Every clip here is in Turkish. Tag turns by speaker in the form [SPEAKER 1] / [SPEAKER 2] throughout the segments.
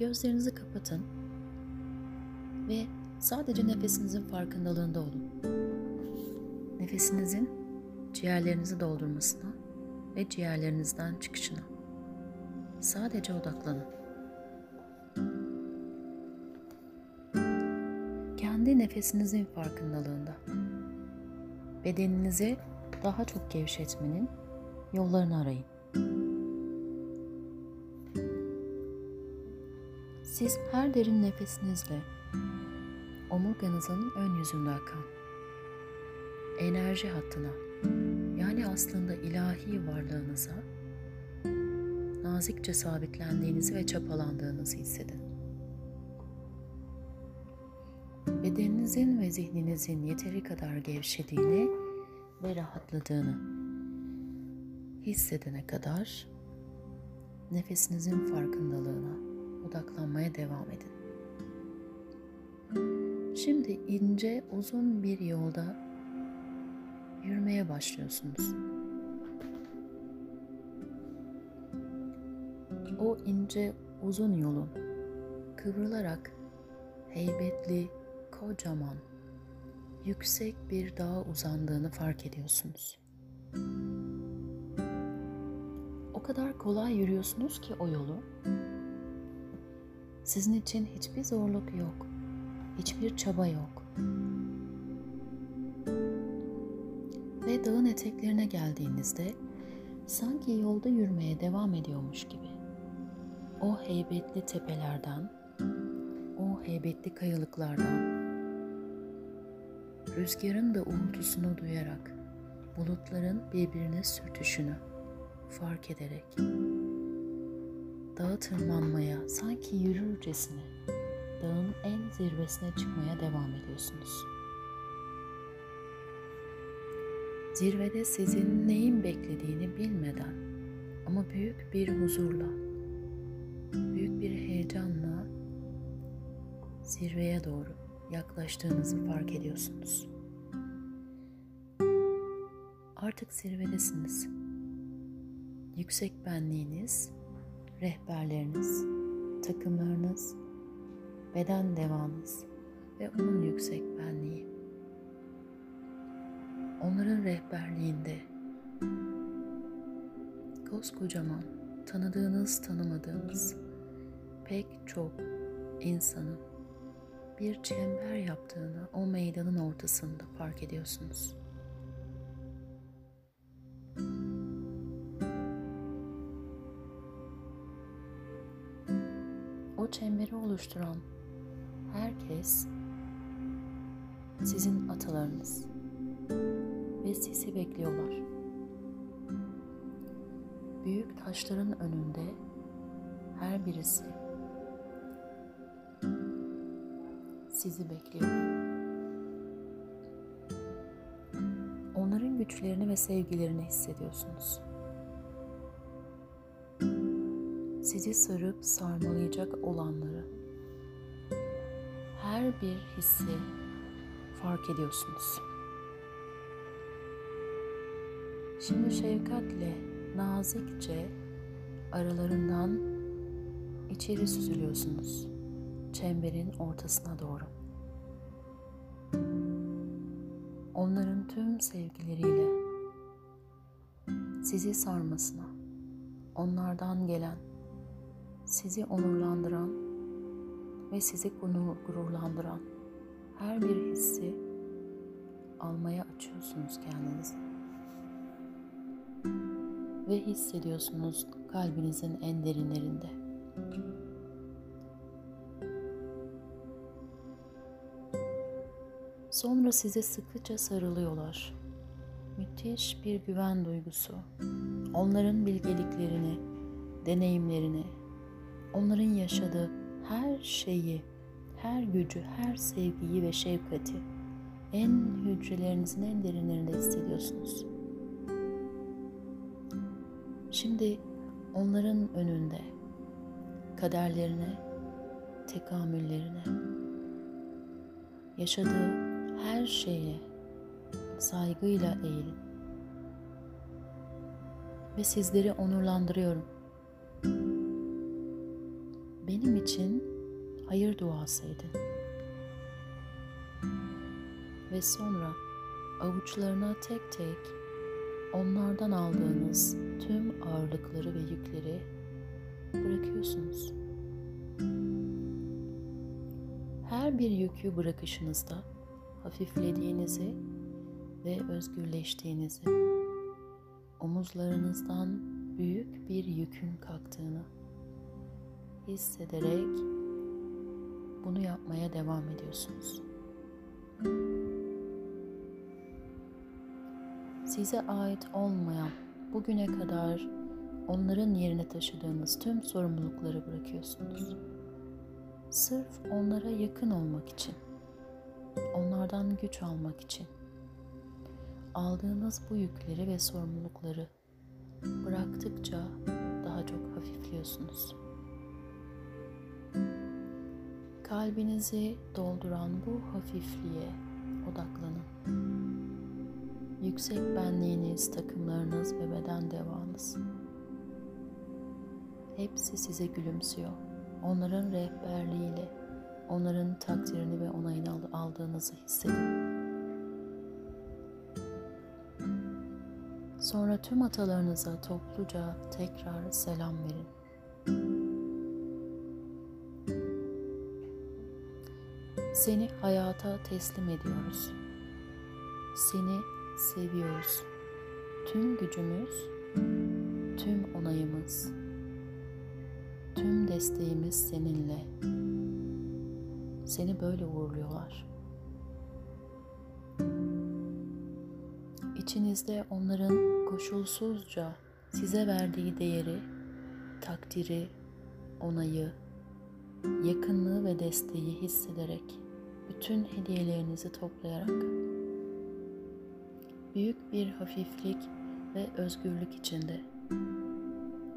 [SPEAKER 1] Gözlerinizi kapatın ve sadece nefesinizin farkındalığında olun. Nefesinizin ciğerlerinizi doldurmasına ve ciğerlerinizden çıkışına. Sadece odaklanın. Kendi nefesinizin farkındalığında. Bedeninizi daha çok gevşetmenin yollarını arayın. Siz her derin nefesinizle omurganızın ön yüzünde akan enerji hattına yani aslında ilahi varlığınıza nazikçe sabitlendiğinizi ve çapalandığınızı hissedin. Bedeninizin ve zihninizin yeteri kadar gevşediğini ve rahatladığını hissedene kadar nefesinizin farkındalığına odaklanmaya devam edin. Şimdi ince uzun bir yolda yürümeye başlıyorsunuz. O ince uzun yolun kıvrılarak heybetli, kocaman, yüksek bir dağa uzandığını fark ediyorsunuz. O kadar kolay yürüyorsunuz ki o yolu. Sizin için hiçbir zorluk yok. Hiçbir çaba yok. Ve dağın eteklerine geldiğinizde sanki yolda yürümeye devam ediyormuş gibi. O heybetli tepelerden, o heybetli kayalıklardan, rüzgarın da uğultusunu duyarak bulutların birbirine sürtüşünü fark ederek dağa tırmanmaya sanki yürürcesine dağın en zirvesine çıkmaya devam ediyorsunuz. Zirvede sizin neyin beklediğini bilmeden ama büyük bir huzurla, büyük bir heyecanla zirveye doğru yaklaştığınızı fark ediyorsunuz. Artık zirvedesiniz. Yüksek benliğiniz, rehberleriniz, takımlarınız, beden devanız ve onun yüksek benliği. Onların rehberliğinde koskocaman tanıdığınız tanımadığınız pek çok insanın bir çember yaptığını o meydanın ortasında fark ediyorsunuz. Çemberi oluşturan herkes sizin atalarınız ve sizi bekliyorlar. Büyük taşların önünde her birisi sizi bekliyor. Onların güçlerini ve sevgilerini hissediyorsunuz. Sizi sarıp sarmalayacak olanları her bir hissi fark ediyorsunuz. Şimdi şefkatle, nazikçe aralarından içeri süzülüyorsunuz. Çemberin ortasına doğru. Onların tüm sevgileriyle sizi sarmasına, onlardan gelen, sizi onurlandıran ve sizi gururlandıran her bir hissi almaya açıyorsunuz kendinizi. Ve hissediyorsunuz kalbinizin en derinlerinde. Sonra size sıkıca sarılıyorlar. Müthiş bir güven duygusu. Onların bilgeliklerini, deneyimlerini, onların yaşadığı her şeyi, her gücü, her sevgiyi ve şefkati en hücrelerinizin en derinlerinde hissediyorsunuz. Şimdi onların önünde kaderlerine, tekamüllerine, yaşadığı her şeye saygıyla eğilin. Ve sizleri onurlandırıyorum. Benim için hayır duası edin. Ve sonra avuçlarına tek tek onlardan aldığınız tüm ağırlıkları ve yükleri bırakıyorsunuz. Her bir yükü bırakışınızda hafiflediğinizi ve özgürleştiğinizi, omuzlarınızdan büyük bir yükün kalktığını hissederek bunu yapmaya devam ediyorsunuz. Size ait olmayan bugüne kadar onların yerine taşıdığınız tüm sorumlulukları bırakıyorsunuz. Sırf onlara yakın olmak için, onlardan güç almak için aldığınız bu yükleri ve sorumlulukları bıraktıkça daha çok hafifliyorsunuz. Kalbinizi dolduran bu hafifliğe odaklanın. Yüksek benliğiniz, takımlarınız ve beden devanız. Hepsi size gülümsüyor. Onların rehberliğiyle, onların takdirini ve onayını aldığınızı hissedin. Sonra tüm atalarınıza topluca tekrar selam verin. Seni hayata teslim ediyoruz. Seni seviyoruz. Tüm gücümüz, tüm onayımız, tüm desteğimiz seninle. Seni böyle uğurluyorlar. İçinizde onların koşulsuzca size verdiği değeri, takdiri, onayı, yakınlığı ve desteği hissederek bütün hediyelerinizi toplayarak büyük bir hafiflik ve özgürlük içinde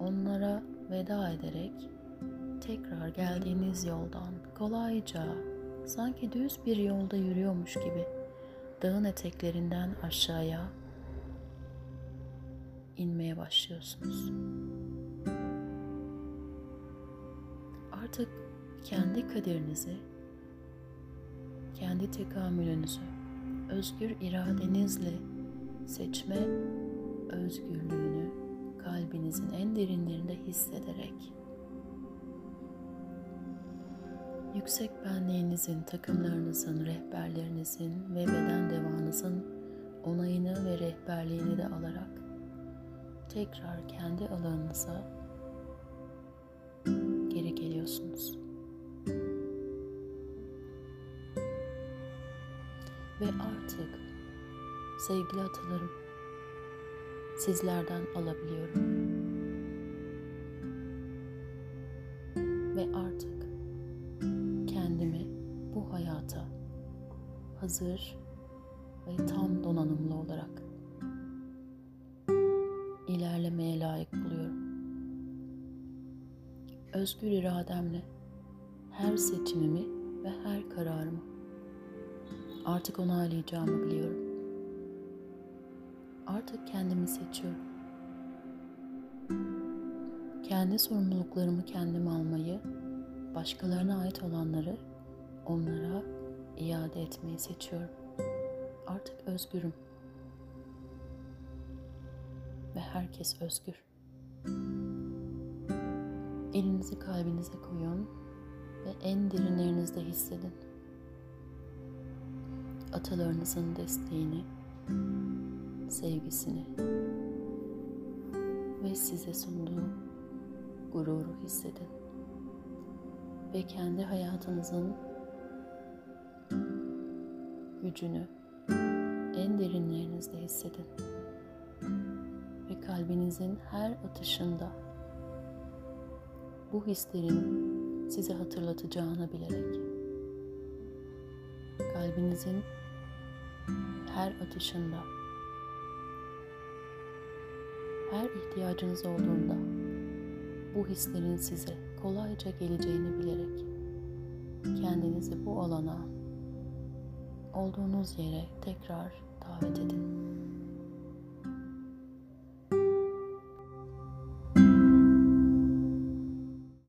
[SPEAKER 1] onlara veda ederek tekrar geldiğiniz yoldan kolayca sanki düz bir yolda yürüyormuş gibi dağın eteklerinden aşağıya inmeye başlıyorsunuz. Artık kendi kaderinizi, kendi tekamülünüzü özgür iradenizle seçme özgürlüğünü kalbinizin en derinlerinde hissederek yüksek benliğinizin, takımlarınızın, rehberlerinizin ve beden devanızın onayını ve rehberliğini de alarak tekrar kendi alanınıza artık sevgili atalarım sizlerden alabiliyorum. Ve artık kendimi bu hayata hazır ve tam donanımlı olarak ilerlemeye layık buluyorum. Özgür irademle her seçimimi ve her kararımı artık onaylayacağımı biliyorum. Artık kendimi seçiyorum. Kendi sorumluluklarımı kendim almayı, başkalarına ait olanları onlara iade etmeyi seçiyorum. Artık özgürüm. Ve herkes özgür. Elinizi kalbinize koyun ve en derinlerinizde hissedin. Atalarınızın desteğini, sevgisini ve size sunduğu gururu hissedin. Ve kendi hayatınızın gücünü en derinlerinizde hissedin. Ve kalbinizin her atışında bu hislerin size hatırlatacağını bilerek kalbinizin her atışında her ihtiyacınız olduğunda bu hislerin size kolayca geleceğini bilerek kendinizi bu alana olduğunuz yere tekrar davet edin.